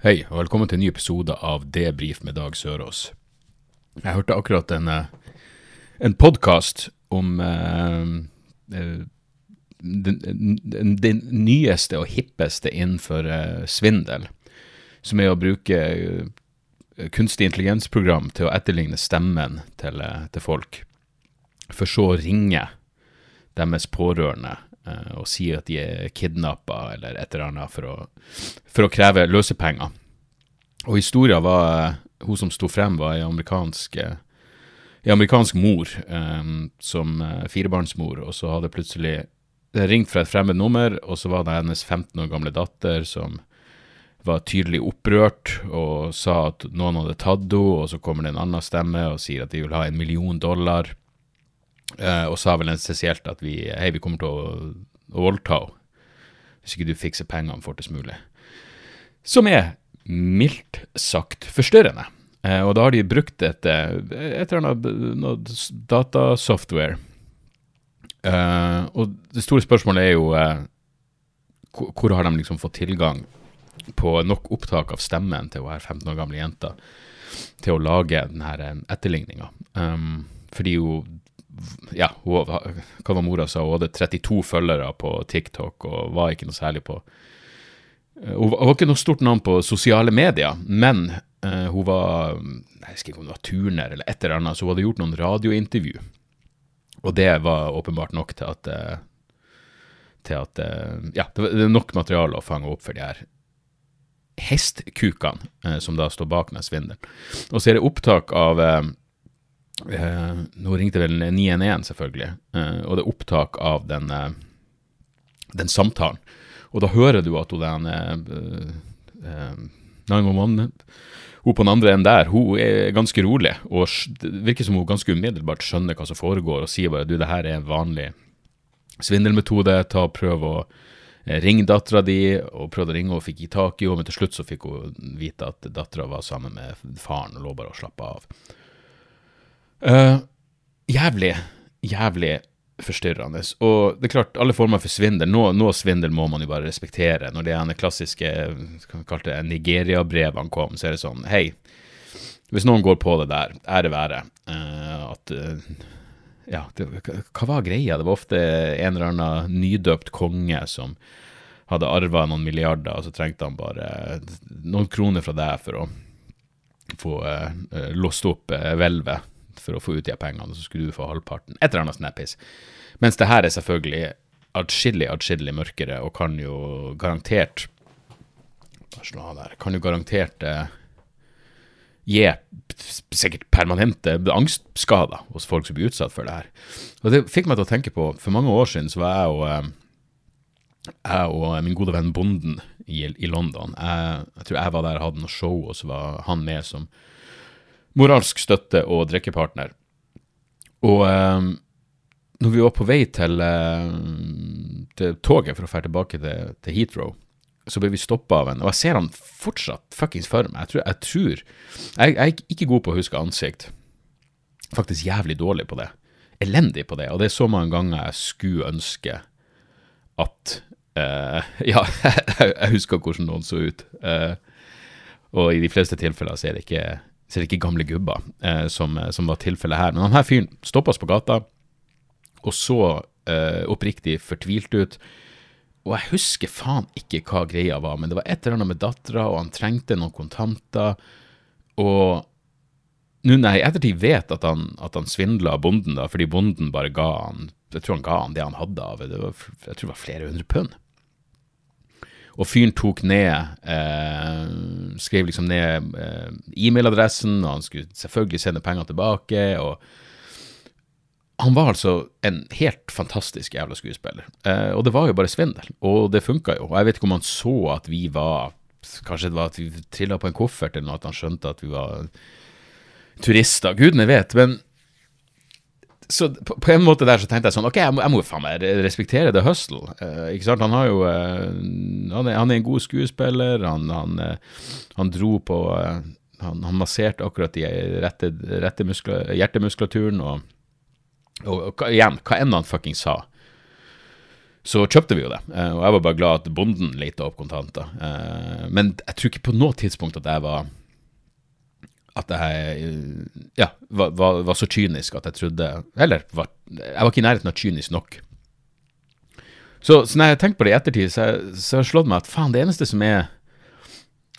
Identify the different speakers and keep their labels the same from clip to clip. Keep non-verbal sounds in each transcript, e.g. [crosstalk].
Speaker 1: Hei, og velkommen til en ny episode av Debrif med Dag Sørås. Jeg hørte akkurat en, eh, en podkast om eh, eh, den, den, den nyeste og hippeste innenfor eh, svindel, som er å bruke eh, kunstig intelligensprogram til å etterligne stemmen til, eh, til folk, for så å ringe deres pårørende og sier at de er kidnappa eller et eller annet for å, for å kreve løsepenger. Og historien var eh, Hun som sto frem, var ei amerikansk, eh, amerikansk mor, um, som eh, firebarnsmor, og så hadde plutselig ringt fra et fremmed nummer, og så var det hennes 15 år gamle datter som var tydelig opprørt og sa at noen hadde tatt henne, og så kommer det en annen stemme og sier at de vil ha en million dollar. Eh, og sa vel en spesielt at vi, hei, vi kommer til å, å voldta henne hvis ikke du fikser pengene fortest mulig. Som er mildt sagt forstyrrende. Eh, og da har de brukt et, eh, et eller annet datasoftware. Og det store spørsmålet er jo hvor, har de liksom fått tilgang på nok opptak av stemmen til hun her 15 år gamle jenta til å lage denne etterligninga. Um, fordi hun ja, hun, hva var mora sa, hun hadde 32 følgere på TikTok og var ikke noe særlig på Eh, Hun var ikke noe stort navn på sosiale medier, men uh, hun var Jeg husker ikke om det var turner eller et eller annet, så hun hadde gjort noen radiointervju. Og det var åpenbart nok til at eh, til at Ja, det var nok materiale å fange opp for de her hestkukene som da står bak den svindelen. Og så er det opptak av eh, eh, Nå ringte vel 911, selvfølgelig, eh, og det er opptak av den, eh, den samtalen. Og da hører du at hun den eh, eh, 911 hun på den andre enden der, hun er ganske rolig, og det virker som hun ganske umiddelbart skjønner hva som foregår, og sier bare du, det her er en vanlig svindelmetode, ta og prøv å eh, ringe dattera di, og prøvde å ringe og fikk ikke tak i henne, men til slutt så fikk hun vite at dattera var sammen med faren og lå bare og slappa av. Eh, jævlig, jævlig forstyrrende. Og det er klart, alle former for svindel, noe, noe svindel må man jo bare respektere. Når de klassiske kalte det, Nigeria-brevene kom, så er det sånn, hei, hvis noen går på det der, ære være, uh, at uh, ja, det, hva- var greia? Det var ofte en eller annen nydøpt konge som hadde arva noen milliarder, og så trengte han bare noen kroner fra deg for å få eh, låst opp eh, for å få ut de pengene, så skulle du få halvparten. Et eller annet sånt piss. Mens det her er selvfølgelig atskillig, atskillig mørkere, og kan jo garantert der. Kan jo garantert eh, gi sikkert permanente angstskader hos folk som blir utsatt for det her. Og det fikk meg til å tenke på, for mange år siden så var jeg og eh, jeg og min gode venn Bonden i, i London. Jeg, jeg tror jeg var der og hadde noe show, og så var han med som moralsk støtte og drikkepartner. Og eh, når vi var på vei til, eh, til toget for å dra tilbake til, til Heathrow, så ble vi stoppa av en, og jeg ser han fortsatt fuckings for meg. Jeg tror, jeg, tror jeg, jeg er ikke god på å huske ansikt. Faktisk jævlig dårlig på det. Elendig på det. Og det er så mange ganger jeg skulle ønske at eh, [laughs] Ja, jeg husker hvordan noen så ut. Eh, og i de fleste tilfeller så er det ikke, så er det ikke gamle gubber, eh, som, som var tilfellet her. Men denne fyren stoppa oss på gata, og så eh, oppriktig fortvilt ut. Og jeg husker faen ikke hva greia var, men det var et eller annet med dattera, og han trengte noen kontanter. Og nå når jeg i ettertid vet at han, at han svindla bonden, da, fordi bonden bare ga han Jeg tror han ga han det han hadde av jeg tror det var flere hundre pund. Og fyren tok ned eh, Skrev liksom ned eh, e-mailadressen, og han skulle selvfølgelig sende penger tilbake. og han var altså en helt fantastisk jævla skuespiller. Eh, og det var jo bare svindel, og det funka jo. Og jeg vet ikke om han så at vi var Kanskje det var at vi trilla på en koffert, eller noe, at han skjønte at vi var turister. Gudene vet. Men så på, på, en måte der så tenkte jeg sånn Ok, jeg må, jeg må faen meg respektere The Hustle. Uh, ikke sant? Han har jo uh, han, er, han, er, en god skuespiller. Han, han, uh, han dro på han, masserte akkurat de rette, rette muskler, hjertemuskulaturen, og, og, og, igjen, hva enn han fucking sa, så kjøpte vi jo det. og jeg var bare glad at bonden leita opp kontanter. men jeg tror ikke på noe tidspunkt at jeg var at jeg ja, var, var, var, så kynisk at jeg trodde Eller var, jeg var ikke i nærheten av kynisk nok. Så, så når jeg tenkt på det i ettertid, så, har jeg slått meg at faen, det eneste som er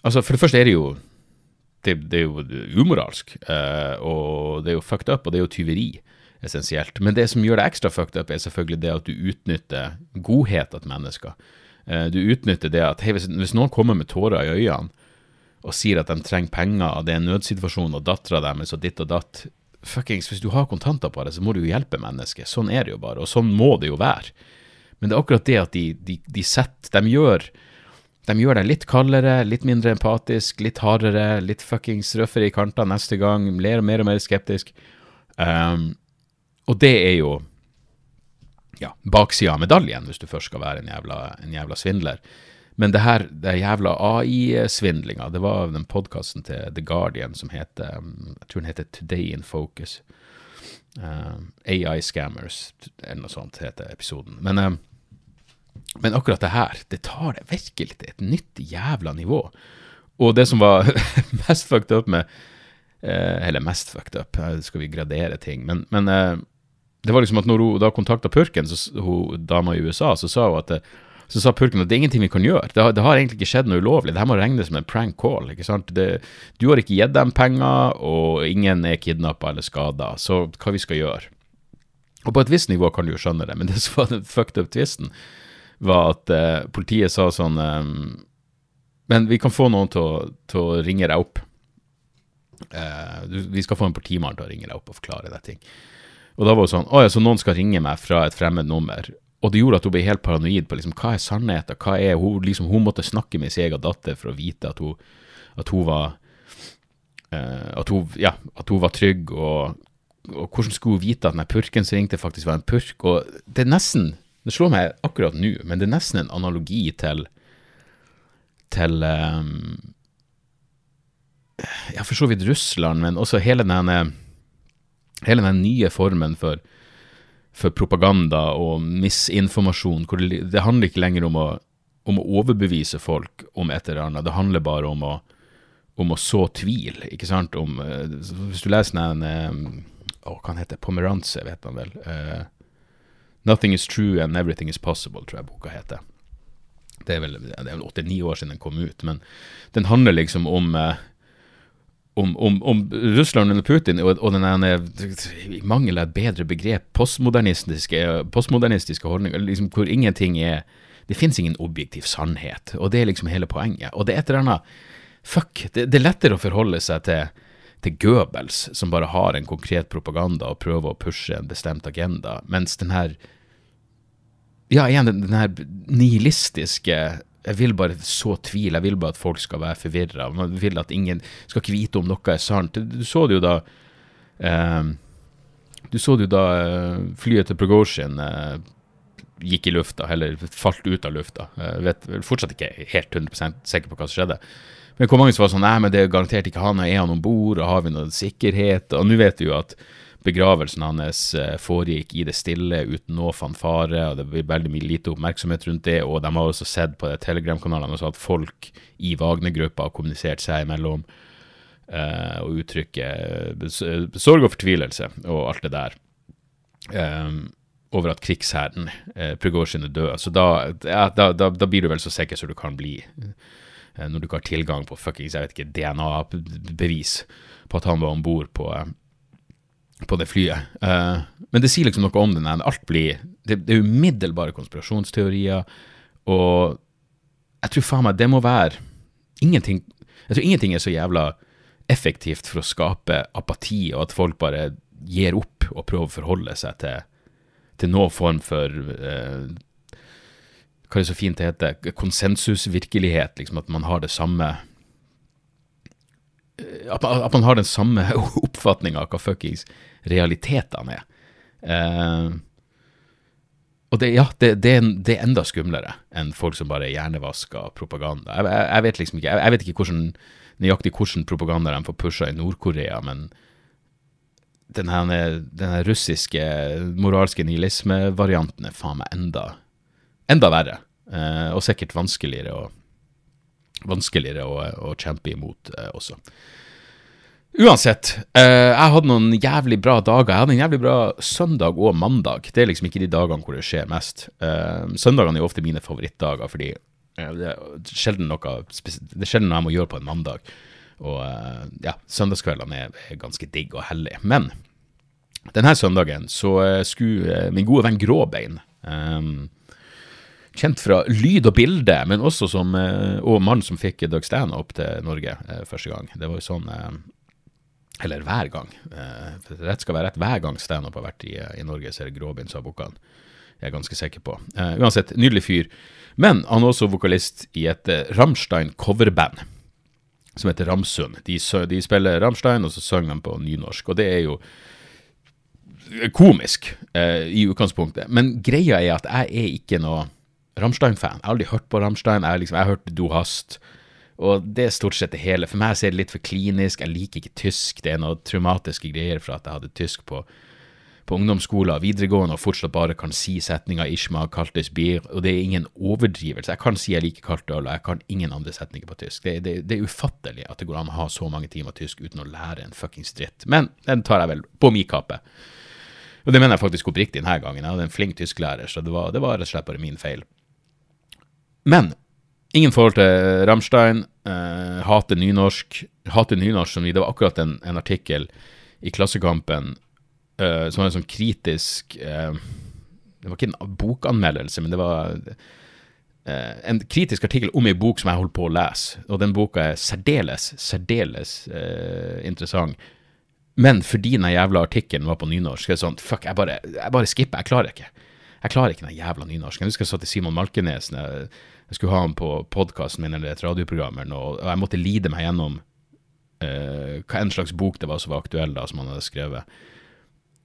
Speaker 1: Altså, for det første er det jo Det, det er jo umoralsk, uh, og det er jo fucked up, og det er jo tyveri, essensielt. Men det som gjør det ekstra fucked up, er selvfølgelig det at du utnytter godhet til mennesker. Uh, du utnytter det at hei, hvis, hvis noen kommer med tårer i øynene, og sier at de trenger penger, og det er en nødsituasjon, og dattera deres og ditt og datt Fuckings, hvis du har kontanter på deg, så må du jo hjelpe mennesket. Sånn er det jo bare, og sånn må det jo være. Men det er akkurat det at de, de, de setter De gjør de gjør deg litt kaldere, litt mindre empatisk, litt hardere, litt fuckings røffere i kantene neste gang, mer og mer og mer skeptisk. Um, og det er jo ja, baksida av medaljen, hvis du først skal være en jævla, en jævla svindler. Men det her, det jævla AI-svindlinga, det var den podkasten til The Guardian som heter Jeg tror den heter Today in Focus. Uh, AI Scammers, eller noe sånt heter episoden. Men, uh, men akkurat det her, det tar det virkelig til et nytt jævla nivå. Og det som var [laughs] mest fucked up med uh, Eller mest fucked up, skal vi gradere ting, men, men det var liksom at når hun da kontakta purken, så, hun dama i USA, så sa hun at så sa purken at det er ingenting vi kan gjøre. Det har, det har, egentlig ikke skjedd noe ulovlig. Det her må regnes som en prank call. ikke sant? Det, du har ikke gitt dem penger, og ingen er kidnappa eller skada. Så hva vi skal gjøre? Og på et visst nivå kan du jo skjønne det, men det som var den fucked up tvisten, var at eh, politiet sa sånn eh, Men vi kan få noen til å, ringe deg opp. Eh, vi skal få en politimann til å ringe deg opp og forklare deg ting. Og da var det sånn Å ja, så noen skal ringe meg fra et fremmed nummer. Og det gjorde at hun ble helt paranoid på liksom, hva er sannheten, hva er hun liksom, Hun måtte snakke med sin egen datter for å vite at hun, at hun var uh, at, hun, ja, at hun var trygg, og, og, hvordan skulle hun vite at den purken som ringte, faktisk var en purk? Og det er nesten Det slår meg akkurat nå, men det er nesten en analogi til til um, Ja, for så vidt Russland, men også hele den, hele den nye formen for for propaganda og misinformasjon. Det, det handler ikke lenger om å, om å, overbevise folk om et eller annet, det handler bare om å, om å så tvil. ikke sant? Om, eh, hvis du leser den eh, Hva heter det? Pomeranze, vet han vel. Uh, 'Nothing is true and everything is possible', tror jeg boka heter. Det er vel åtte-ni år siden den kom ut, men den handler liksom om uh, om, om, om, Russland under Putin og, og den i mangel av et bedre begrep, postmodernistiske, postmodernistiske holdninger, liksom, hvor ingenting er Det fins ingen objektiv sannhet, og det er liksom hele poenget. Og det er et eller annet Fuck, det, det er lettere å forholde seg til, til Goebbels, som bare har en konkret propaganda og prøver å pushe en bestemt agenda, mens den her Ja, igjen, den, den her nihilistiske jeg vil bare så tvil, jeg vil bare at folk skal være forvirra. Man vil at ingen skal ikke vite om noe er sant. Du så det jo da eh, Du så det jo da eh, flyet til Prigozjin eh, gikk i lufta, eller falt ut av lufta. Jeg vet fortsatt ikke helt 100 sikker på hva som skjedde. Men hvor mange som var sånn Nei, men det er garantert ikke han, er han om bord, og har vi noe sikkerhet? Og nå vet vi jo at begravelsen hans eh, foregikk i det stille uten noe fanfare, og det blir veldig mye lite oppmerksomhet rundt det. Og de har også sett på Telegram-kanalene at folk i Wagner-gruppa har kommunisert seg imellom uh, og uttrykker sorg og fortvilelse og alt det der. Um, over at krigsherren eh, Prigozjin er død. Så da, ja, da, da, da, blir du vel så sikker som du kan bli, eh, når du ikke har tilgang på fuckings DNA-bevis på at han var om bord på, eh, på det flyet. Uh, men det sier liksom noe om den. Alt blir Det, det er umiddelbare konspirasjonsteorier, og jeg tror faen meg det må være ingenting Jeg tror ingenting er så jævla effektivt for å skape apati, og at folk bare gir opp og prøver å forholde seg til, til noen form for uh, Hva det så fint det heter? Konsensusvirkelighet. Liksom at man har det samme at, man- at man har den samme [laughs] oppfatninga av hva fuckings realitetene er. Eh, og det, ja, det, det, det er enda skumlere enn folk som bare hjernevasker propaganda. Jeg, jeg, jeg vet liksom ikke, jeg, jeg vet ikke hvordan, nøyaktig hvordan propaganda de får pusha i Nord-Korea, men den her, russiske moralske nihilisme-varianten er faen meg enda, enda verre. Eh, og sikkert vanskeligere å, vanskeligere å, å kjempe imot eh, også. Uansett, eh, jeg hadde noen jævlig bra dager. Jeg hadde en jævlig bra søndag og mandag. Det er liksom ikke de dagene hvor det skjer mest. Eh, søndagene er ofte mine favorittdager, fordi eh, det er sjelden noe Det er sjelden noe jeg må gjøre på en mandag. Og eh, ja, søndagskveldene er, er ganske digg og hellig. Men denne søndagen så eh, skulle eh, min gode venn Gråbein Kjent fra lyd og bilde, men også som Og mannen som fikk Doug opp til Norge første gang. Det var jo sånn Eller hver gang. eh, Rett skal være rett. Hver gang standup har vært i, eh, i Norge, så er det Gråbind som har booka han. Jeg er ganske sikker på. Eh, uansett, nydelig fyr. Men han er også vokalist i et eh, Rammstein coverband som heter Ramsund. De, de spiller Rammstein, og så synger de på nynorsk. Og det er jo komisk eh, i utgangspunktet. Men greia er at jeg er ikke noe Rammstein-fan. Jeg har aldri hørt på Rammstein. Jeg, liksom, jeg har hørt Du Hast. Og det er stort sett det hele. For meg så er det litt for klinisk. Jeg liker ikke tysk. Det er noen traumatiske greier fra at jeg hadde tysk på, på ungdomsskolen og videregående og fortsatt bare kan si setninga 'Ishma kaltes bier', og det er ingen overdrivelse. Jeg kan si jeg liker kaldt øl, og jeg kan ingen andre setninger på tysk. Det, det, det er ufattelig at det går an å ha så mange timer tysk uten å lære en fuckings dritt. Men den tar jeg vel på mi kappe. Og det mener jeg faktisk oppriktig denne gangen. Jeg hadde en flink tysklærer, så det var, det var rett og slett bare min feil. Men ingen forhold til Rammstein. Eh, hater nynorsk. Hater nynorsk som vi, Det var akkurat en, en artikkel i Klassekampen eh, som var en sånn kritisk eh, Det var ikke en bokanmeldelse, men det var en kritisk artikkel om ei bok som jeg holdt på å lese. Og den boka er særdeles, særdeles interessant. Men fordi den jævla artikkelen var på nynorsk, så er det sånn Fuck, jeg bare, jeg bare skipper. Jeg klarer ikke. Jeg klarer ikke den jævla nynorsken. Jeg husker jeg sa til Simon Malkenes når jeg, jeg skulle ha ham på podkasten min eller et radioprogram, og jeg måtte lide meg gjennom uh, hva en slags bok det var som var aktuell, da, som han hadde skrevet.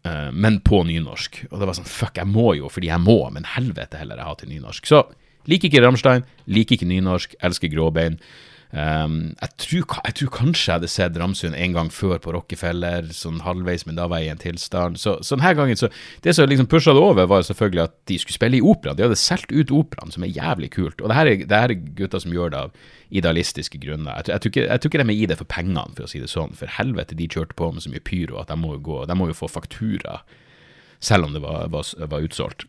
Speaker 1: Uh, men på nynorsk. Og det var sånn Fuck, jeg må jo fordi jeg må, men helvete heller jeg har til nynorsk. Så liker ikke Rammstein, liker ikke nynorsk, elsker gråbein. Um, jeg, tror, jeg tror kanskje jeg hadde sett Ramsund en gang før på Rockefeller, sånn halvveis, men da var jeg i en tilstand. Så, så denne gangen, så Det som liksom pusha det over, var selvfølgelig at de skulle spille i opera. De hadde solgt ut operaen, som er jævlig kult. Og det her er, det her er gutter som gjør det av idealistiske grunner. Jeg, jeg, tror ikke, jeg tror ikke de er i det for pengene, for å si det sånn. For helvete, de kjørte på med så mye pyro at de må jo, gå, de må jo få faktura, selv om det var, var, var utsolgt.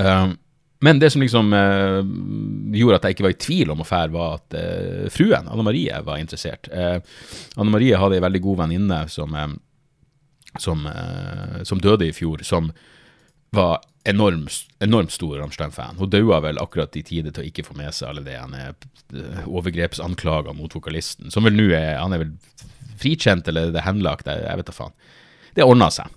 Speaker 1: Um, men det som liksom eh, gjorde at jeg ikke var i tvil om å fære, var at eh, fruen, Anne Marie, var interessert. Eh, Anne Marie hadde ei veldig god venninne som, eh, som, eh, som døde i fjor, som var enormt, enormt stor Rammstein-fan. Hun daua vel akkurat i tide til å ikke få med seg alle er eh, mot vokalisten, som vel nå er Han er vel frikjent, eller det er henlagt, jeg, jeg vet da faen. Det ordna seg.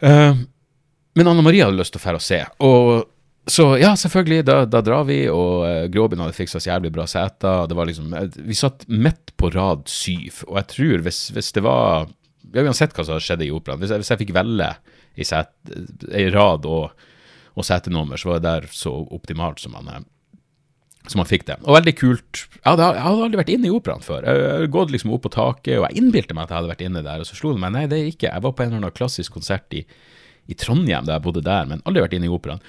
Speaker 1: Men Anne Marie hadde lyst til å fære og se. Og så ja, selvfølgelig, da, da drar vi, og uh, Gråben hadde fiksa så jævlig bra seter. Det var liksom, eh, Vi satt midt på rad syv, og jeg tror hvis, hvis det var ja, Uansett hva som hadde skjedd i operaen, hvis, hvis jeg fikk velge i, set, ei rad og, og setenummer, så var det der så optimalt som man, eh, som man fikk det. Og veldig kult. Jeg hadde, jeg hadde aldri vært inne i operaen før. Jeg hadde gått liksom opp på taket, og jeg innbilte meg at jeg hadde vært inne der, og så slo det meg nei, det er ikke. Jeg var på en eller annen klassisk konsert i, i Trondheim da jeg bodde der, men aldri vært inne i operaen.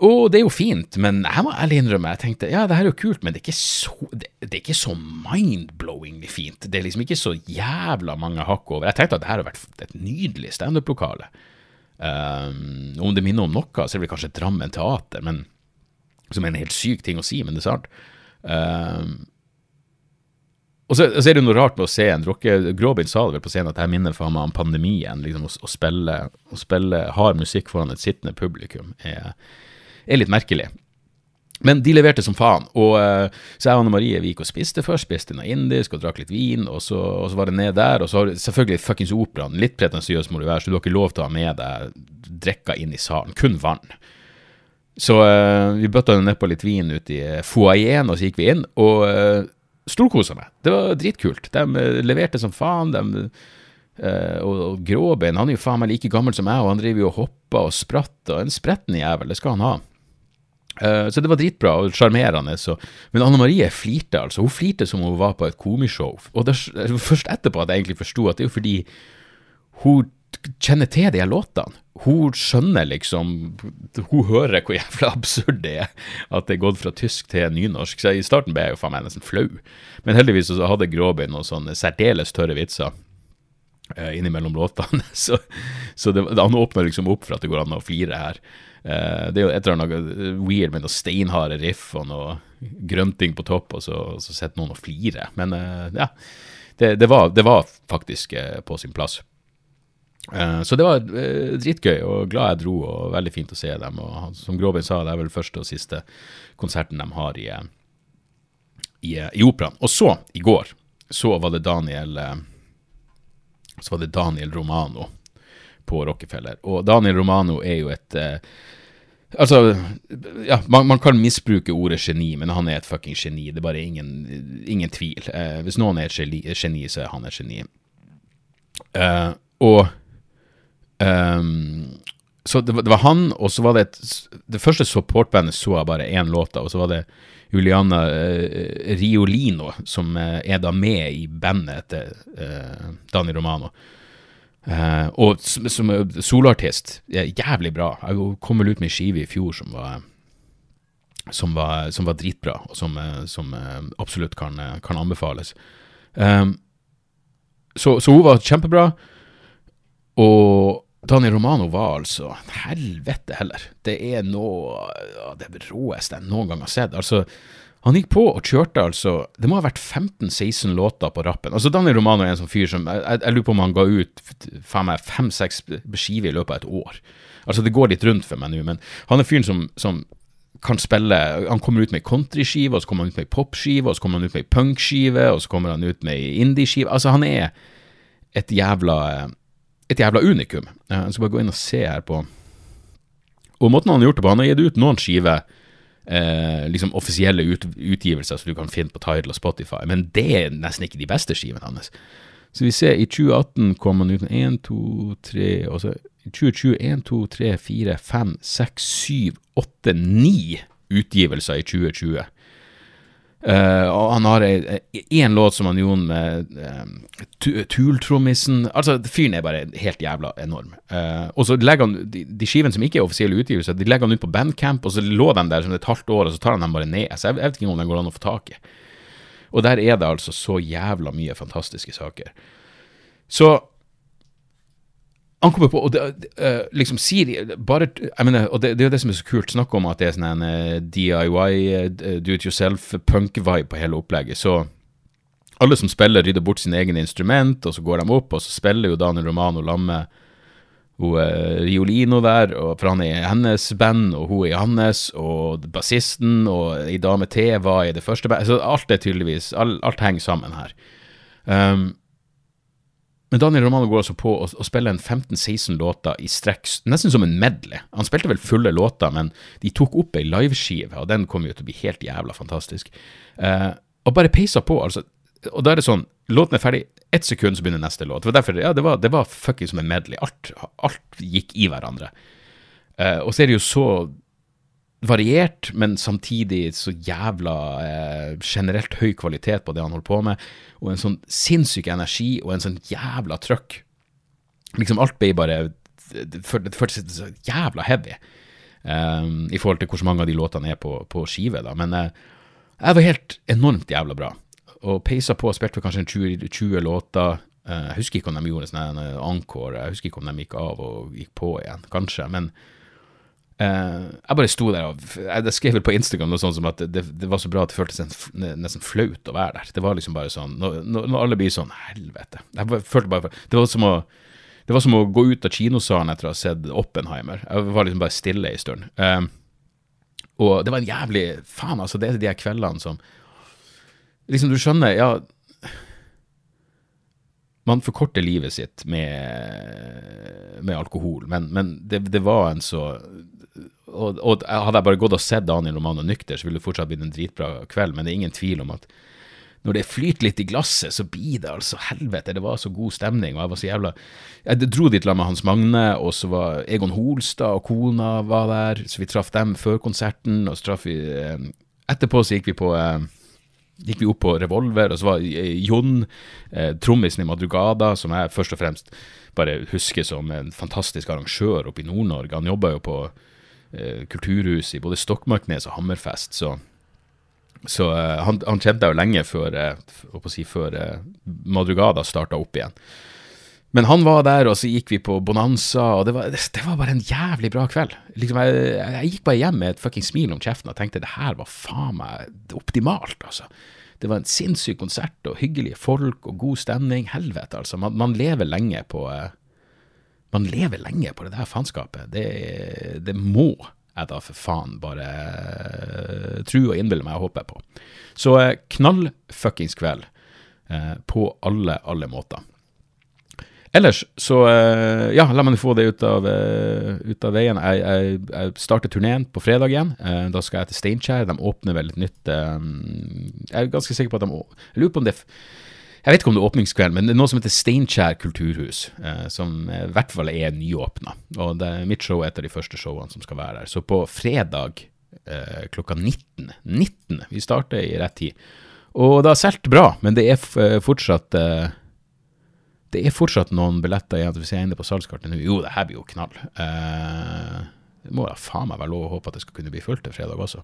Speaker 1: Og det er jo fint, men jeg må ærlig innrømme, jeg tenkte ja, det her er jo kult, men det er ikke så, det, det er ikke så mind-blowingly fint. Det er liksom ikke så jævla mange hakk over. Jeg tenkte at det her har vært et nydelig standup-lokale. Um, om det minner om noe, så er det vel kanskje Drammen Teater, men, som er en helt syk ting å si, men det er sant. Um, og så, så er det noe rart med å se en rocke... Gråbein sa det vel på scenen at her minner faen meg om pandemien. liksom Å, å, spille, å spille hard musikk foran et sittende publikum er, er litt merkelig. Men de leverte som faen. Og eh, så jeg og Anne Marie vi gikk og spiste først. Spiste noe indisk og drakk litt vin, og så, og så var det ned der. Og så har selvfølgelig fuckings operaen. Litt pretensiøs må du være, så du har ikke lov til å ha med deg drikka inn i salen. Kun vann. Så uh, vi bøtta ned på litt vin ute i foajeen, og så gikk vi inn, og uh, storkosa meg. Det var dritkult. De leverte som faen. De, uh, og, og Gråbein, han er jo faen meg like gammel som jeg, og han driver jo og hopper og spratter. En spretten jævel, det skal han ha. Uh, så det var dritbra og sjarmerende. Men Anne Marie flirte, altså. Hun flirte som om hun var på et komishow. Og det var først etterpå at jeg egentlig forsto at det er jo fordi hun kjenner til de låtene. Hun skjønner liksom Hun hører hvor jævla absurd det er at det er gått fra tysk til nynorsk. Så i starten ble jeg jo faen meg nesten flau. Men heldigvis så hadde Gråby noen sånne særdeles tørre vitser eh, innimellom låtene. [laughs] Så, så det, han åpner liksom opp for at det går an å flire her. Eh, det er jo et eller annet weird med noe steinharde riff og noe grønting på topp, og så, og så sitter noen og flirer. Men eh, ja, det, det, var, det var faktisk eh, på sin plass. Så det var dritgøy, og glad jeg dro, og veldig fint å se dem. Og som Gråbein sa, det er vel første og siste konserten de har i, eh, i, i operaen. Og så, i går, så var det Daniel Så var det Daniel Romano på Rockefeller. Og Daniel Romano er jo et Altså, ja, man, man, kan misbruke ordet geni, men han er et fucking geni. Det er bare ingen, ingen tvil. hvis noen er et geni, geni, så er han et geni. og Um, så det var, det var, han, og så var det et Det første supportbandet så jeg bare én låt av, og så var det Juliana uh, Riolino, som uh, er da med i bandet etter uh, Dani Romano. Og som, som soloartist, jævlig bra. Jeg kom vel ut med ei skive i fjor som var som var, som var dritbra, og som, som absolutt kan, kan anbefales. Um, så, så hun var kjempebra. Og Daniel Romano var altså Helvete heller. Det er noe av det råeste jeg noen gang har sett. Altså, han gikk på og kjørte altså Det må ha vært 15-16 låter på rappen. Altså Daniel Romano er en sånn fyr som Jeg, jeg, jeg lurer på om han ga ut fem-seks skiver i løpet av et år. Altså Det går litt rundt for meg nå, men han er fyren som, som kan spille Han kommer ut med ei countryskive, og så kommer han ut med ei popskive, og så kommer han ut med ei punkskive, og så kommer han ut med ei indieskive. Altså, han er et jævla et jævla unikum. Jeg skal bare gå inn og se her på Og måten han har gjort det på, han har gitt ut noen skiver, eh, liksom offisielle ut, utgivelser som du kan finne på Tidal og Spotify, men det er nesten ikke de beste skivene hans. Så vi ser, i 2018 kom han ut med 1, 2, 3 og så i 2020 1, 2, 3, 4, 5, 6, 7, 8, 9 utgivelser i 2020. Uh, og han har én låt som han gjorde med uh, Tool-trommisen Altså, fyren er bare helt jævla enorm. Uh, og så legger han de, de skivene som ikke er offisielle utgivelser, de legger han ut på Bandcamp, og så lå de der som et halvt år, og så tar han dem bare ned. Så jeg, jeg vet ikke om den går an å få tak i. Og der er det altså så jævla mye fantastiske saker. Så han kommer på, og det, uh, liksom Siri bare, jeg mener, og det, det, er jo det som er så kult. Snakk om at det er sånn en uh, DIY, uh, do it yourself, punk-vibe på hele opplegget. Så alle som spiller, rydder bort sine egne instrument, og så går de opp, og så spiller jo Daniel Romano lamme hun uh, Riolino der, og, for han er i hennes band, og hun er i hans, og bassisten og ei dame til var i det første bandet. Så alt er tydeligvis Alt, alt henger sammen her. Um, men Daniel Romano går altså på å, å spille en 15-16 låter i strekk, nesten som en medley. Han spilte vel fulle låter, men de tok opp ei liveskive, og den kom jo til å bli helt jævla fantastisk. Uh, og bare peisa på, altså. Og da er det sånn, låten er ferdig, ett sekund så begynner neste låt. Det derfor, ja, det var, var fucking som en medley. Alt, alt gikk i hverandre. Uh, og så er det jo så variert, men samtidig så jævla eh, generelt høy kvalitet på det han holder på med, og en sånn sinnssyk energi og en sånn jævla trøkk. Liksom alt ble bare Det føltes så jævla heavy um, i forhold til hvor mange av de låtene er på, på skive, da. Men eh, jeg var helt enormt jævla bra, og peisa på og spilte kanskje 20, 20 låter. Uh, jeg husker ikke om de gjorde en sånn encore, jeg husker ikke om de gikk av og gikk på igjen, kanskje. men jeg bare sto der og Jeg skrev vel på Instagram noe sånt som at det, det, var så bra at det føltes nesten flaut å være der. Det var liksom bare sånn Når, når alle blir sånn Helvete. Jeg følte bare Det var som å det var som å gå ut av kinosalen etter å ha sett Oppenheimer. Jeg var liksom bare stille en stund. Uh, og det var en jævlig Faen, altså, det er de her kveldene som Liksom, du skjønner, ja man forkorter livet sitt med, med alkohol, men, men det, det, var en så og, og, Hadde jeg bare gått og sett Daniel Romano nykter, så ville det fortsatt blitt en dritbra kveld, men det er ingen tvil om at når det flyter litt i glasset, så blir det altså helvete. Det var så god stemning, og jeg var så jævla Jeg dro dit sammen med Hans Magne, og så var Egon Holstad og kona var der, så vi traff dem før konserten, og så traff vi eh, Etterpå så gikk vi på eh, gikk vi opp på Revolver, og så var eh, Jon, eh, trommisen i Madrugada, som jeg først og fremst bare husker som en fantastisk arrangør oppe i Nord-Norge. Han jobba jo på eh, kulturhus i både Stokmarknes og Hammerfest, så, så eh, han, han, kjente jeg jo lenge før, eh, si, før eh, Madrugada starta opp igjen. Men han var der, og så gikk vi på Bonanza, og det var, det var bare en jævlig bra kveld. Liksom, jeg, jeg, gikk bare hjem med et fucking smil om kjeften og tenkte det her var faen meg optimalt, altså. Det var en sinnssyk konsert, og hyggelige folk og god stemning. Helvete, altså. Man, man lever lenge på uh, Man lever lenge på det der faenskapet. Det, det, må jeg da for faen bare uh, tro og innbille meg og håpe på. Så uh, knallfuckings kveld på alle, alle måter. Ellers så uh, Ja, la meg få det ut av, uh, ut av veien. Jeg, jeg, jeg, starter turneen på fredag igjen. Uh, da skal jeg til Steinkjer. De åpner vel et nytt Jeg er ganske sikker på at de Jeg lurer på om det Jeg vet ikke om det er åpningskveld, men det er noe som heter Steinkjer kulturhus. som i hvert fall er nyåpna. Og det, mitt show er et av de første showene som skal være der. Så på fredag klokka 19 19! Vi starter i rett tid. Og det har solgt bra, men det er fortsatt det er fortsatt noen billetter igjen. Hvis jeg er inne på salgskartet nå, jo, det her blir jo knall. Eh, det må da faen meg være lov å håpe at det skal kunne bli fullt til fredag også.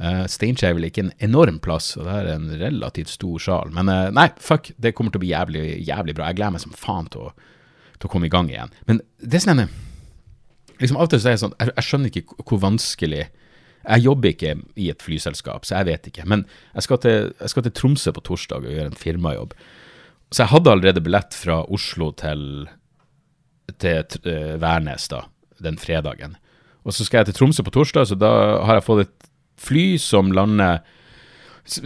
Speaker 1: Eh, Steinkjer er vel ikke en enorm plass, og det er en relativt stor sal. Men eh, nei, fuck, det kommer til å bli jævlig, jævlig bra. Jeg gleder meg som faen til å, til å komme i gang igjen. Men det som er liksom Av og til så er jeg sånn, jeg, jeg skjønner ikke hvor vanskelig jeg jobber ikke i et flyselskap, så jeg vet ikke. Men jeg skal til, jeg skal til Tromsø på torsdag og gjøre en firmajobb. Så jeg hadde allerede billett fra Oslo til, til uh, Værnes da, den fredagen. Og så skal jeg til Tromsø på torsdag, så da har jeg fått et fly som lander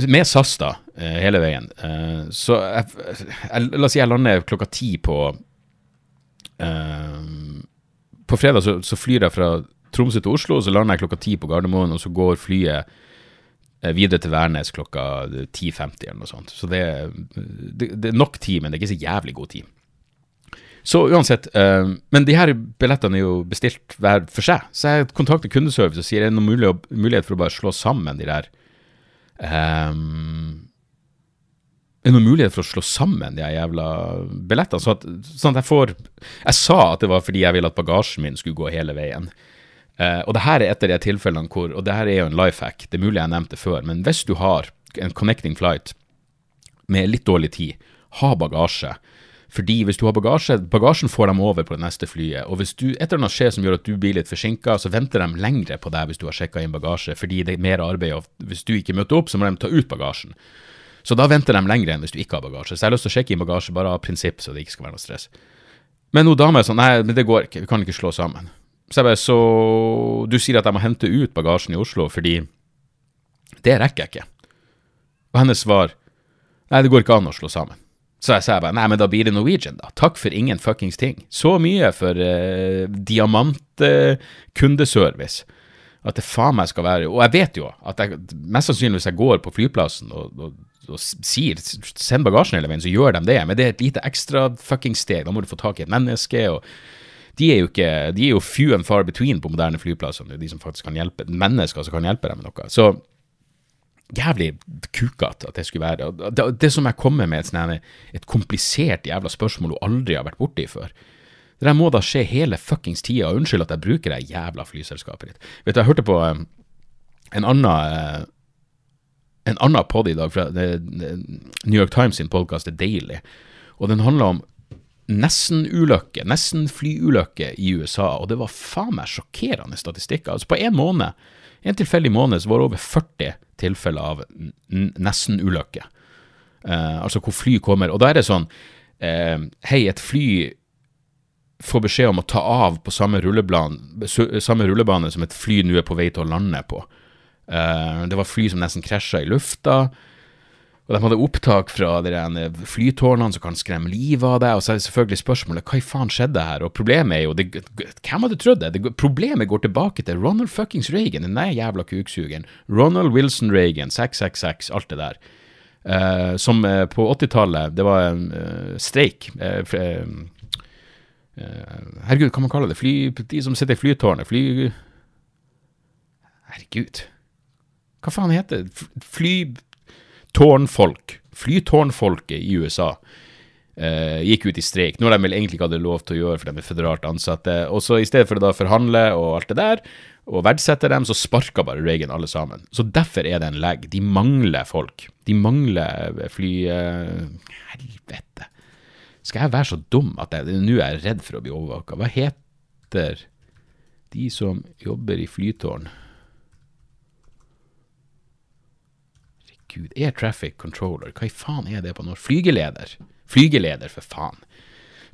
Speaker 1: med SAS, da, uh, hele veien. Uh, så jeg, jeg, la oss si jeg lander klokka ti på På fredag så, så flyr jeg fra Tromsø til Oslo, så lander jeg klokka ti på Gardermoen, og så går flyet Eh, videre til Værnes klokka 10.50 eller noe sånt. Så det, det, det, er nok tid, men det er ikke så jævlig god tid. Så uansett, uh, men de her billettene er jo bestilt hver for seg. Så jeg kontakter kundeservice og sier er det noen mulighet for å bare slå sammen de der um, Er det noen mulighet for å slå sammen de her jævla billettene? Så at, sånn at jeg får Jeg sa at det var fordi jeg ville at bagasjen min skulle gå hele veien. Uh, og det her er et av de tilfellene hvor Og det her er jo en life hack, det er mulig jeg nevnte før, men hvis du har en connecting flight med litt dårlig tid, ha bagasje. Fordi hvis du har bagasje, bagasjen får dem over på det neste flyet. Og hvis du, et eller annet skjer som gjør at du blir litt forsinka, så venter de lengre på deg hvis du har sjekka inn bagasje, fordi det er mer arbeid. Og hvis du ikke møter opp, så må de ta ut bagasjen. Så da venter de lengre enn hvis du ikke har bagasje. Så jeg har lyst til å sjekke inn bagasje bare av prinsipp, så det ikke skal være noe stress. Men hun dama er sånn, nei, men det går ikke, vi kan ikke slå sammen. Så bare, så du sier at jeg må hente ut bagasjen i Oslo fordi det rekker jeg ikke. Og hennes svar nei, det går ikke an å slå sammen. Så jeg sa bare nei, men da blir det Norwegian, da. Takk for ingen fuckings ting. Så mye for eh, diamantkundeservice. Eh, at det faen meg skal være Og jeg vet jo at jeg, mest sannsynlig hvis jeg går på flyplassen og, og, og sier send bagasjen hele veien, så gjør de det. Men det er et lite ekstra fuckings steg. Da må du få tak i et menneske. og de er jo ikke, de er jo few and far between på moderne flyplasser, de som faktisk kan hjelpe mennesker som kan hjelpe dem med noe. Så jævlig kukete at det skulle være det. Det, som jeg kommer med, et, sånn, et komplisert jævla spørsmål hun aldri har vært borti før. Det der må da skje hele fuckings tida. Unnskyld at jeg bruker det jævla flyselskapet ditt. Vet du, jeg hørte på um, en annen uh, en annen pod i dag fra New York Times sin podkast The Daily, og den handler om nesten-ulykke, nesten-flyulykke i USA, og det var faen meg sjokkerende statistikker. Altså På én måned, en tilfeldig måned, så var det over 40 tilfeller av nesten-ulykke. Eh, altså hvor fly kommer. Og da er det sånn eh, Hei, et fly får beskjed om å ta av på samme rullebane, samme rullebane som et fly nå er på vei til å lande på. Eh, det var fly som nesten krasja i lufta. Og de hadde opptak fra flytårnene som kan skremme livet av deg. Og så er det selvfølgelig spørsmålet hva i faen skjedde her? Og problemet er jo det, Hvem hadde trodd det? det? Problemet går tilbake til Ronald fuckings Reagan, den der jævla kuksugeren. Ronald Wilson Reagan, 666, alt det der. Uh, som uh, på 80-tallet Det var en uh, streik. herregud, hva man kaller det? Fly, de som sitter i flytårnet. Fly... Herregud. Hva faen heter det? Fly tårnfolk, flytårnfolket i USA, eh, gikk ut i streik. Noe de vel egentlig ikke hadde lov til å gjøre, for de er føderalt ansatte. Og så i stedet for å da forhandle og alt det der, og verdsette dem, så sparka bare Reagan alle sammen. Så derfor er det en lag. De mangler folk. De mangler fly... Eh, helvete. Skal jeg være så dum at jeg nå er jeg redd for å bli overvåka? Hva heter de som jobber i flytårn? Gud, Air Traffic Controller, hva i faen er det på norsk? Flygeleder. Flygeleder, for faen.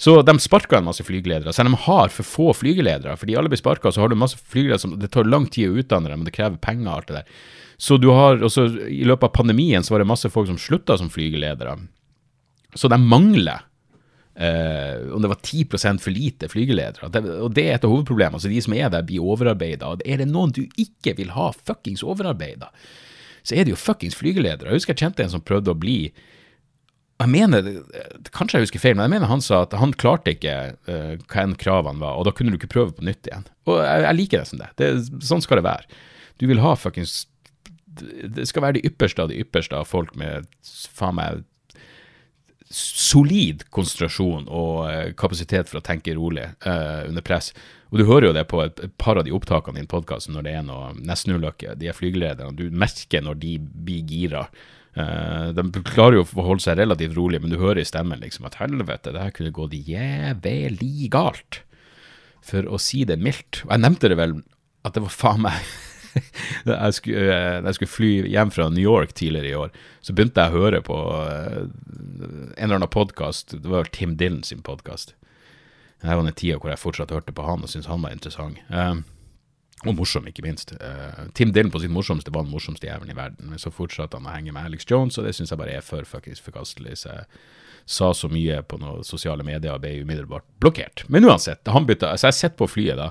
Speaker 1: Så de sparker en masse flygeledere. Så de har for få flygeledere. Fordi alle blir sparka, så har du masse flygeledere som Det tar lang tid å utdanne dem, og det krever penger og alt det der. Så du har også I løpet av pandemien så var det masse folk som slutta som flygeledere. Så de mangler eh, om det var 10% for lite flygeledere. Det, og det er et av hovedproblemene. Altså, de som er der, blir overarbeida. Er det noen du ikke vil ha fuckings overarbeida? Så er det jo fuckings flygeledere. Jeg husker jeg kjente en som prøvde å bli jeg mener, Kanskje jeg husker feil, men jeg mener han sa at han klarte ikke uh, hva enn kravene var, og da kunne du ikke prøve på nytt igjen. Og jeg, jeg liker det som det. det. Sånn skal det være. Du vil ha fuckings Det skal være de ypperste av de ypperste av folk med faen meg solid konsentrasjon og uh, kapasitet for å tenke rolig uh, under press. Og du hører jo det på et, par av de opptakene i en podkast når det er noe nestenulykke. De er flygelederne. Du merker når de blir gira. Uh, de klarer jo å holde seg relativt rolig, men du hører i stemmen liksom at helvete, det her kunne gått jævlig galt. For å si det mildt. Og jeg nevnte det vel at det var faen meg [laughs] jeg, skulle, uh, jeg skulle fly hjem fra New York tidligere i år, så begynte jeg å høre på uh, en eller annen podkast. Det var Tim Dylan sin podkast. Det var den tida hvor jeg fortsatt hørte på han og syntes han var interessant. Um, og morsom, ikke minst. Tim Dylan på sitt morsomste var den morsomste jævelen i verden. Men så fortsatte han å henge med Alex Jones, og det syns jeg bare er for fuckings forkastelig. Så jeg sa så mye på noen sosiale medier og ble umiddelbart blokkert. Men uansett, han bytta Så jeg sitter på flyet da,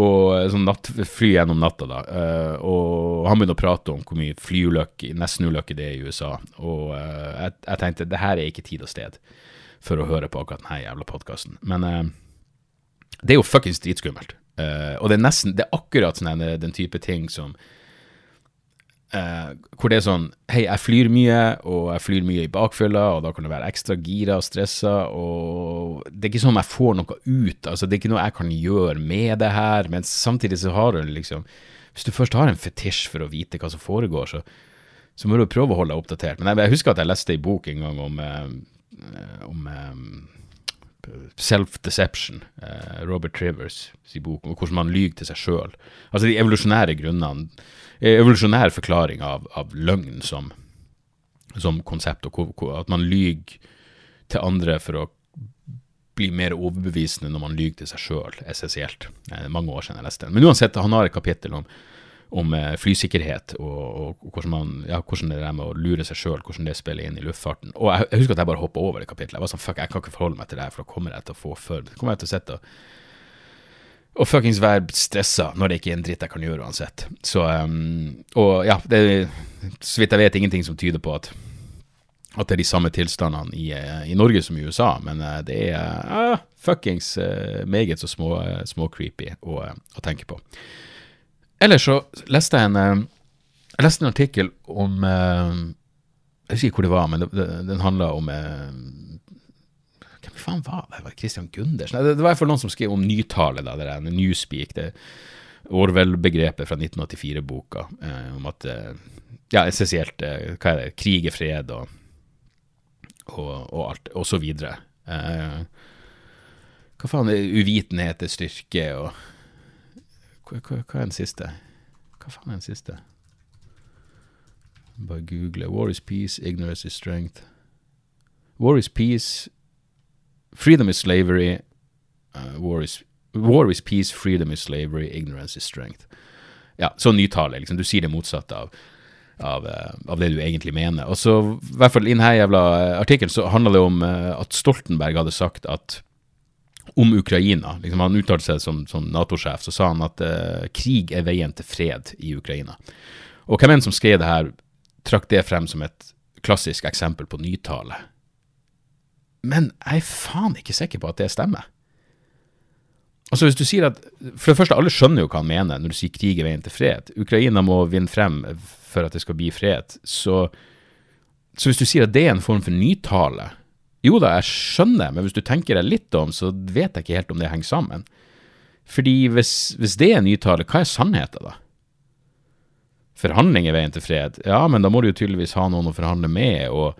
Speaker 1: og sånn natt, fly gjennom natta, da. Uh, og han begynner å prate om hvor mye flyulykker, nestenulykker det er i USA. Og uh, jeg, jeg, tenkte det her er ikke tid og sted for å høre på akkurat denne jævla podkasten. Men uh, det er jo fuckings dritskummelt. Og det er nesten Det er akkurat sånn den type ting som uh, Hvor det er sånn Hei, jeg flyr mye, og jeg flyr mye i bakfylla, og da kan det være ekstra gira og stressa, og det er ikke sånn jeg får noe ut. Altså, det er ikke noe jeg kan gjøre med det her, men samtidig så har du liksom Hvis du først har en fetisj for å vite hva som foregår, så, så må du prøve å holde deg oppdatert. Men jeg, jeg husker at jeg leste ei bok en gang om Eh, om um, self-deception, Robert Trivers sin bok, om hvordan man lyver til seg sjøl. Altså de evolusjonære grunnene, evolusjonær forklaring av, av løgn som, som, konsept, og at man lyver til andre for å bli mer overbevisende når man lyver til seg sjøl, essensielt. Mange år siden jeg leste den. Men uansett, han har et kapittel om om eh, flysikkerhet og, og, hvordan, man, ja, hvordan, det er med å lure seg sjøl, hvordan det spiller inn i luftfarten. Og jeg, jeg husker at jeg bare hoppa over det kapittelet. Jeg var sånn, fuck, jeg kan ikke forholde meg til det her, for da kommer jeg til å få før. Kommer jeg til å sitte og, og fuckings være stressa når det ikke er en dritt jeg kan gjøre uansett. Så um, Og ja, det er så vidt jeg vet ingenting som tyder på at at det er de samme tilstandene i, eh, i Norge som i USA, men uh, det er uh, fuckings uh, meget så små, små creepy å, å tenke på. Ellers så leste jeg en Jeg leste en artikkel om Jeg husker ikke hvor det var, men den handla om eh, Hvem faen var det? Var det Christian Gundersen? Det, var i hvert fall noen som skrev om nytale, da, det der Newspeak. det Orwell-begrepet fra 1984-boka om at Ja, essensielt hva er det, krig er fred og, og, og alt, og så videre. hva faen uvitenhet er styrke, og hva, hva, er den siste? Hva faen er den siste? Bare google. War is peace, ignorance is strength. War is peace, freedom is slavery. Uh, war, is, war is peace, freedom is slavery, ignorance is strength. Ja, så nytale, liksom. Du sier det motsatte av av, eh, av, det du egentlig mener. Og så, i hvert fall i denne jævla artikkelen, så handla det om at Stoltenberg hadde sagt at om Ukraina. Liksom han uttalte seg som, som Nato-sjef, så sa han at uh, krig er veien til fred i Ukraina. Og hvem enn som skrev det her, trakk det frem som et klassisk eksempel på nytale. Men jeg er faen ikke sikker på at det stemmer. Altså hvis du sier at, For det første, alle skjønner jo hva han mener når du sier krig er veien til fred. Ukraina må vinne frem for at det skal bli fred. Så, så hvis du sier at det er en form for nytale, jo da, jeg skjønner, men hvis du tenker deg litt om, så vet jeg ikke helt om det henger sammen. Fordi hvis, hvis det er nytale, hva er sannheten, da? Forhandling er veien til fred. Ja, men da må du jo tydeligvis ha noen å forhandle med, og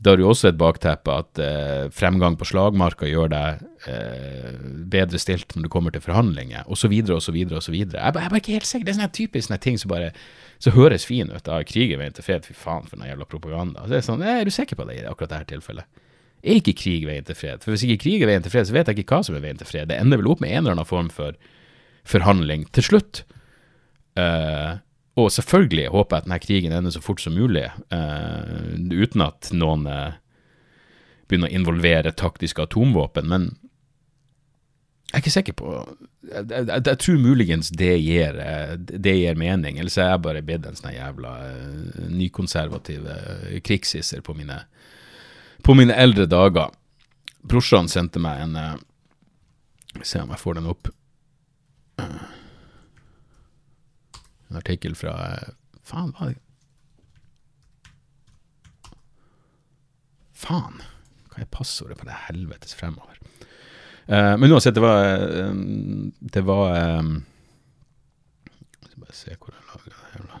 Speaker 1: da har du også et bakteppe at eh, fremgang på slagmarka gjør deg eh, bedre stilt når du kommer til forhandlinger, osv., osv., osv. Jeg er bare ikke helt sikker. Det er sånne typisk sånne ting som bare så høres fin ut. Da, krig er veien til fred, fy faen for noe jævla propaganda. Så det er sånn, Er du sikker på det i akkurat dette tilfellet? er ikke krig veien til fred. For hvis ikke krig er veien til fred, så vet jeg ikke hva som er veien til fred. Det ender vel opp med en eller annen form for forhandling til slutt. Uh, og selvfølgelig håper jeg at denne krigen ender så fort som mulig, uh, uten at noen uh, begynner å involvere taktiske atomvåpen. Men jeg er ikke sikker på Jeg, jeg, jeg tror muligens det gir, det gir mening. Ellers er jeg bare blitt en sånn jævla nykonservativ krigssisser på mine på mine eldre dager. Brorsan sendte meg en Se om jeg får den opp. Uh, en artikkel fra Faen, hva Faen! Hva er passordet på det helvetes fremover? Uh, men uansett, det var Det var um, skal bare se hvor jeg lager det her.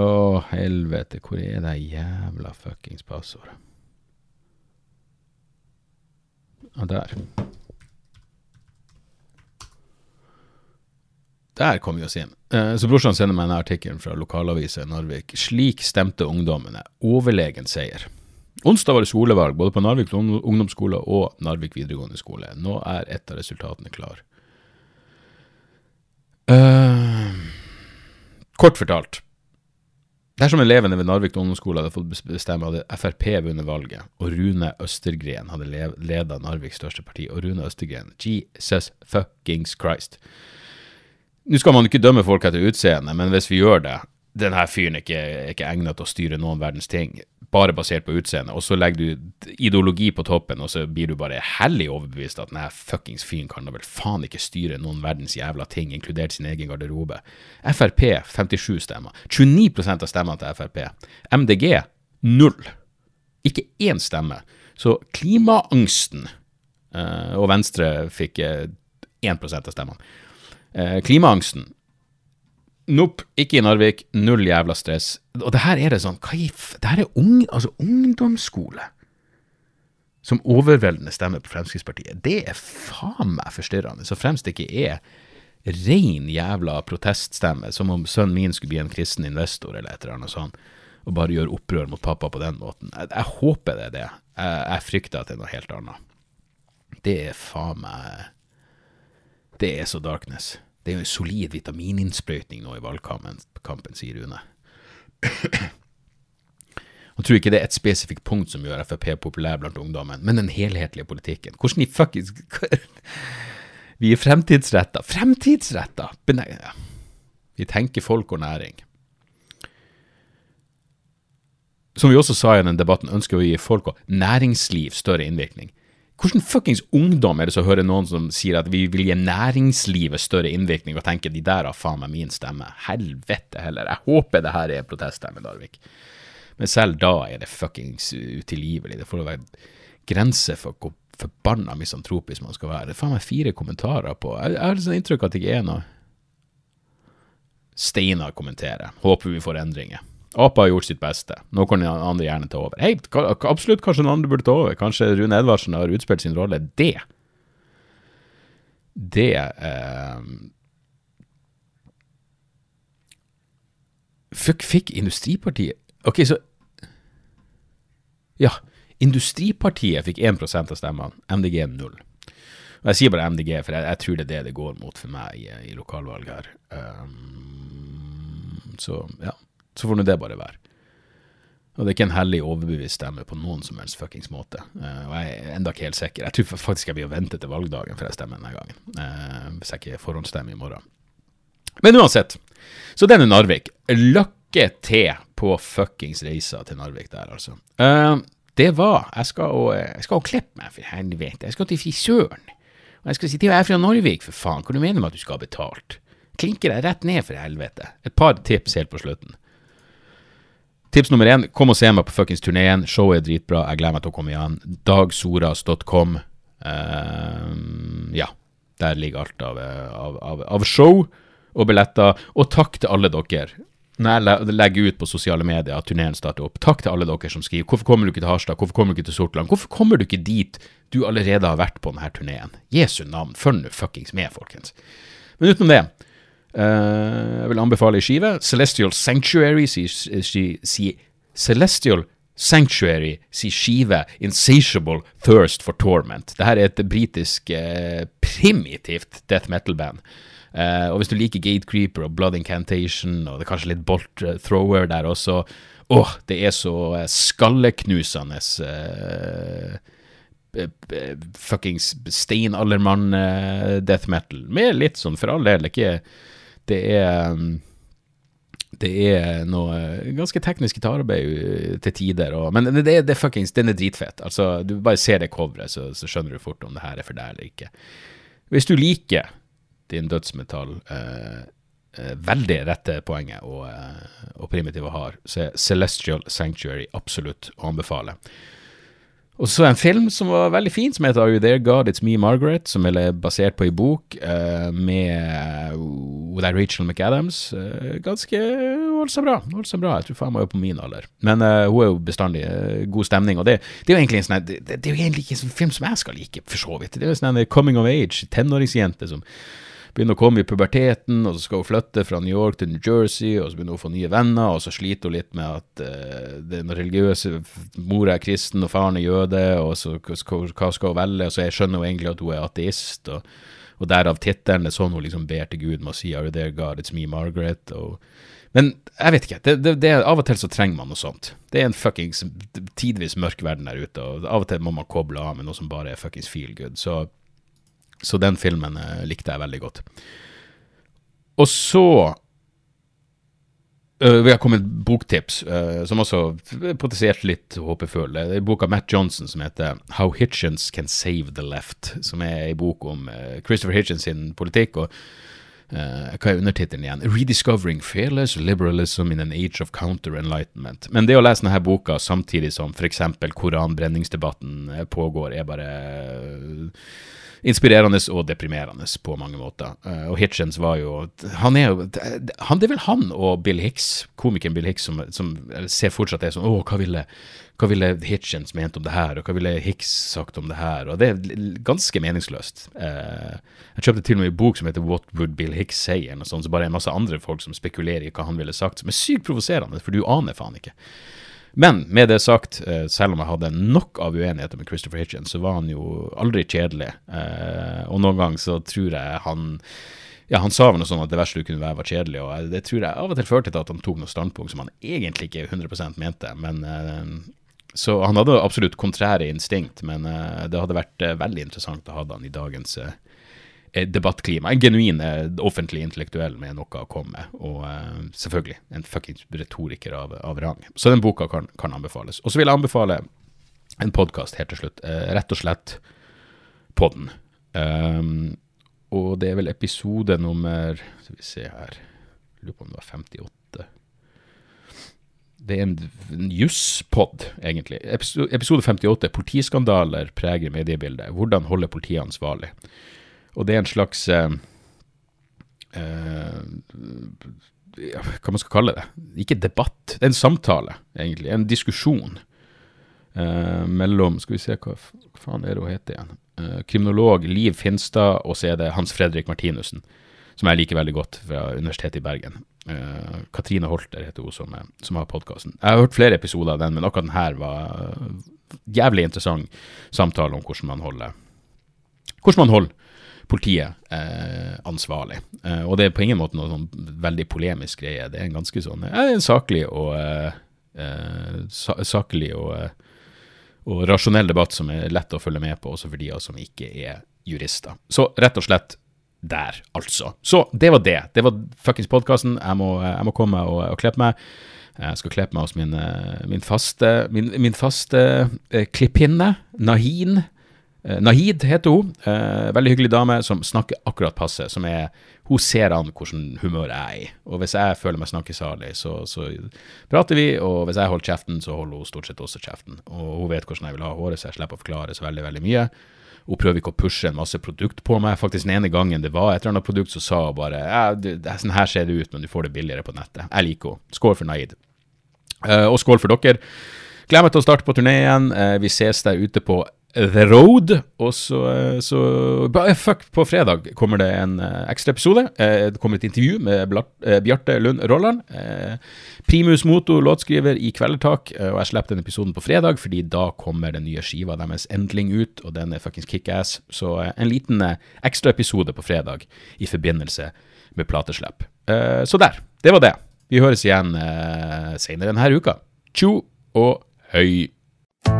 Speaker 1: Å, helvete, hvor er det jævla fuckings passordet? Ja, der. Der kom vi oss inn. Eh, så brorsan sender meg en artikkel fra lokalavisa i Narvik. Slik stemte ungdommene. Overlegen seier. Onsdag var det skolevalg både på Narvik ungdomsskole og Narvik videregående skole. Nå er et av resultatene klar. Uh, kort fortalt. Dersom elevene ved Narvik ungdomsskole hadde fått bestemme, hadde Frp vunnet valget, og Rune Østergren hadde leda Narviks største parti. Og Rune Østergren, Jesus fuckings Christ. Nå skal man ikke dømme folk etter utseende, men hvis vi gjør det, denne fyren er ikke, ikke egnet til å styre noen verdens ting, bare basert på utseende, og så legger du ideologi på toppen, og så blir du bare hellig overbevist at denne fuckings fyren kan da vel faen ikke styre noen verdens jævla ting, inkludert sin egen garderobe. Frp 57 stemmer. 29% av stemmene til Frp. MDG null. Ikke én stemme. Så klimaangsten uh, Og Venstre fikk eh, 1 av stemmene. Uh, klimaangsten Nope, ikke i Narvik. Null jævla stress. Og det her er det sånn hva i Det her er ung, altså ungdomsskole som overveldende stemmer på Fremskrittspartiet. Det er faen meg forstyrrende, så fremst det ikke er rein jævla proteststemme, som om sønnen min skulle bli en kristen investor eller et eller annet sånt, og bare gjøre opprør mot pappa på den måten. Jeg, jeg håper det er det. Jeg, jeg, frykter at det er noe helt annet. Det er faen meg Det er så darkness. Det er jo en solid vitamininnsprøytning nå i valgkampen, sier Rune. [clears throat] Han tror ikke det er et spesifikt punkt som gjør Frp populær blant ungdommen, men den helhetlige politikken. Hvordan i fuckings [laughs] Vi er fremtidsretta. Fremtidsretta! Vi tenker folk og næring. Som vi også sa i den debatten, ønsker vi å gi folk og næringsliv større innvirkning. Hvordan fuckings ungdom er det som hører noen som sier at vi vil gi næringslivet større innvirkning, og tenker de der har faen meg min stemme? Helvete heller. Jeg håper det her er proteststemme, Darvik. Men selv da er det fuckings utilgivelig. Det får være grenser for hvor forbanna misantropisk man skal være. Det er faen meg fire kommentarer på Jeg, har sånn inntrykk av at det ikke er noe Steinar kommenterer. Håper vi får endringer. Apa har gjort sitt beste. Nå kan den andre gjerne ta over. Hei, absolutt kanskje den andre burde ta over. Kanskje Rune Edvardsen har utspilt sin rolle. Det Det eh, fikk, fikk Industripartiet Ok, så Ja. Industripartiet fikk 1% av stemmene. MDG 0. Og Jeg sier bare MDG, for jeg, jeg, tror det er det det går mot for meg i, i lokalvalg her. Um, så ja, så får nå det bare være. Og det er ikke en hellig overbevist stemme på noen som helst fuckings måte. Uh, og jeg er enda ikke helt sikker. Jeg tror faktisk jeg blir å vente til valgdagen før jeg stemmer denne gangen. Uh, hvis jeg ikke forhåndsstemmer i morgen. Men uansett. Så den er Narvik. Lykke til på fuckings reisa til Narvik der, altså. Uh, det var Jeg skal å, jeg skal å klippe meg, for helvete. Jeg skal til frisøren. Og jeg skal si til jeg er fra Narvik, for faen. Hva du mener med at du skal ha betalt? Klinker deg rett ned, for helvete. Et par tips helt på slutten. Tips nummer én, kom og se meg på fuckings turneen. Showet er dritbra. Jeg gleder meg til å komme igjen. Dagsoras.com. Uh, ja, der ligger alt av, av, av, av, show og billetter. Og takk til alle dere. Når jeg legger ut på sosiale medier at turneen starter opp, takk til alle dere som skriver 'Hvorfor kommer du ikke til Harstad? Hvorfor kommer du ikke til Sortland?' Hvorfor kommer du ikke dit du allerede har vært på denne turneen? Jesu navn, følg nå fuckings med, folkens. Men utenom det jeg vil anbefale ei skive. Celestial Sanctuary sier Celestial Sanctuary si skive Insatiable Thirst for Torment. Dette er et britisk uh, primitivt death metal-band. Uh, og hvis du liker Gatecreeper og Blood Incantation, og det er kanskje litt Bolt Thrower der også Åh, oh, det er så skalleknusende fuckings steinaldermann-death metal. Med litt sånn, for all del, ikke det er um, det er noe ganske teknisk gitararbeid til tider, og, men det, det, det fuckings, den er dritfett. Altså, du bare ser det coveret, så, så, skjønner du fort om det her er for deg eller ikke. Hvis du liker din dødsmetall, eh, eh, veldig rette poenget og, eh, og primitive har, så er Celestial Sanctuary absolutt å anbefale. Og så en film som var veldig fin, som heter Are You There God It's Me Margaret, som er basert på ei bok uh, med uh, Rachel McAdams. Uh, ganske holdt seg bra. Holdt bra. Jeg tror faen meg er på min alder. Men uh, hun er jo bestandig god stemning. Og det, det, er jo egentlig en sånn det, det, er jo egentlig ikke en sånn film som jeg skal like, for så vidt. Det er jo sånn en coming of age, tenåringsjente som begynner å komme i puberteten, og så skal hun flytte fra New York til New Jersey, og så begynner hun å få nye venner, og så sliter hun litt med at uh, den religiøse mora er kristen og faren er jøde, og så hva skal hun velge, og så jeg skjønner hun egentlig at hun er ateist, og, og derav tittelen, det er sånn hun liksom ber til Gud med å si Are you there, God, it's me, Margaret, og men jeg vet ikke. Det, det, det, av og til så trenger man noe sånt. Det er en fuckings tidvis mørk verden der ute, og av og til må man koble av med noe som bare er fuckings feel good. Så så den filmen eh, likte jeg veldig godt. Og så uh, Vi har kommet boktips, uh, som også potensielt litt håpefull. Det er boka Matt Johnson som heter How Hitchens Can Save the Left, som er en bok om uh, Christopher Hitchens sin politikk. og Uh, hva er undertittelen igjen? 'Rediscovering Fearless Liberalism in an Age of Counter-Enlightenment'. Men det å lese denne boka samtidig som f.eks. koranbrenningsdebatten pågår, er bare inspirerende og deprimerende på mange måter. Uh, og Hitchens var jo Han er jo han, Det er vel han og Bill Hicks, komikeren Bill Hicks, som, som ser fortsatt det som Å, hva ville, hva ville Hitchens ment om det her, og hva ville Hicks sagt om det her? Og det er ganske meningsløst. Uh, jeg kjøpte til og med en bok som heter What Would Bill Hicks Say? Eller noe sånt, så bare er en masse andre folk som spekulerer i hva han ville sagt, som er sykt provoserende, for du aner faen ikke. Men med det sagt, eh, selv om jeg hadde nok av uenigheter med Christopher Hitchens, så var han jo aldri kjedelig. Eh, og noen ganger så tror jeg han ja, Han sa vel noe sånn at det verste du kunne være, var kjedelig, og det tror jeg av og til førte til at han tok noe standpunkt som han egentlig ikke 100% mente. men eh, så han hadde absolutt kontrære instinkt, men det hadde vært veldig interessant å ha han i dagens debattklima. En genuin eh, offentlig intellektuell med noe å komme med. Og uh, selvfølgelig en fuckings retoriker av, av, rang. Så den boka kan, kan anbefales. Og så vil jeg anbefale en podkast helt til slutt. Uh, rett og slett Podden. Um, og det er vel episode nummer Skal vi se her Lurer på om det var 58. Det er en, en jusspod, egentlig. Episode 58. Politiskandaler preger mediebildet. Hvordan holde politiet ansvarlig? Og det er en slags eh, eh, Hva man skal kalle det? Ikke debatt, det er en samtale, egentlig. En diskusjon eh, mellom Skal vi se, hva, hva faen er det hun heter igjen? Eh, kriminolog Liv Finstad, og så er det Hans Fredrik Martinussen, som jeg liker veldig godt, fra Universitetet i Bergen. Uh, Katrine Holter heter hun som, som har podkasten. Jeg har hørt flere episoder av den, men akkurat den her var jævlig interessant samtale om hvordan man holder hvordan man holder politiet eh, ansvarlig. Eh, og det er på ingen måte noe sånn veldig polemisk greie. Det er en ganske sånn eh, saklig og eh, eh, saklig og, og rasjonell debatt som er lett å følge med på, også for de som ikke er jurister. Så rett og slett der, altså. Så det var det. Det var fuckings podkasten. Jeg, jeg, må komme og, og klippe meg. Jeg skal klippe meg hos min, min faste, min, min faste eh, klippinne, Nahin. Eh, Nahid heter hun. Eh, veldig hyggelig dame som snakker akkurat passe. Som er, hun ser an hvordan humør jeg er i. Og hvis jeg føler meg snakkesalig, så, så prater vi. Og hvis jeg holder kjeften, så holder hun stort sett også kjeften. Og hun vet hvordan jeg vil ha håret, så jeg slipper å forklare så veldig, veldig mye. Hun prøver ikke å pushe en masse produkt på meg. Faktisk den ene gangen det var et eller annet produkt, så sa hun bare ja, sånn her ser det ut, men du får det billigere på nettet. Jeg liker henne. Skål for Naid. Uh, og skål for dere. Gleder meg til å starte på turné igjen. Vi ses der ute på The Road. Og så, eh, så Fuck, på fredag kommer det en uh, ekstra episode. Det kommer et intervju med Bjarte Lund Rolland. primus moto, låtskriver i Kvelertak. og jeg slipper den episoden på fredag, fordi da kommer den nye skiva deres endelig ut, og den er fuckings kickass. Så en liten ekstra episode på fredag i forbindelse med plateslipp. så der. Det var det. Vi høres igjen eh, senere denne uka. Tjo og høy.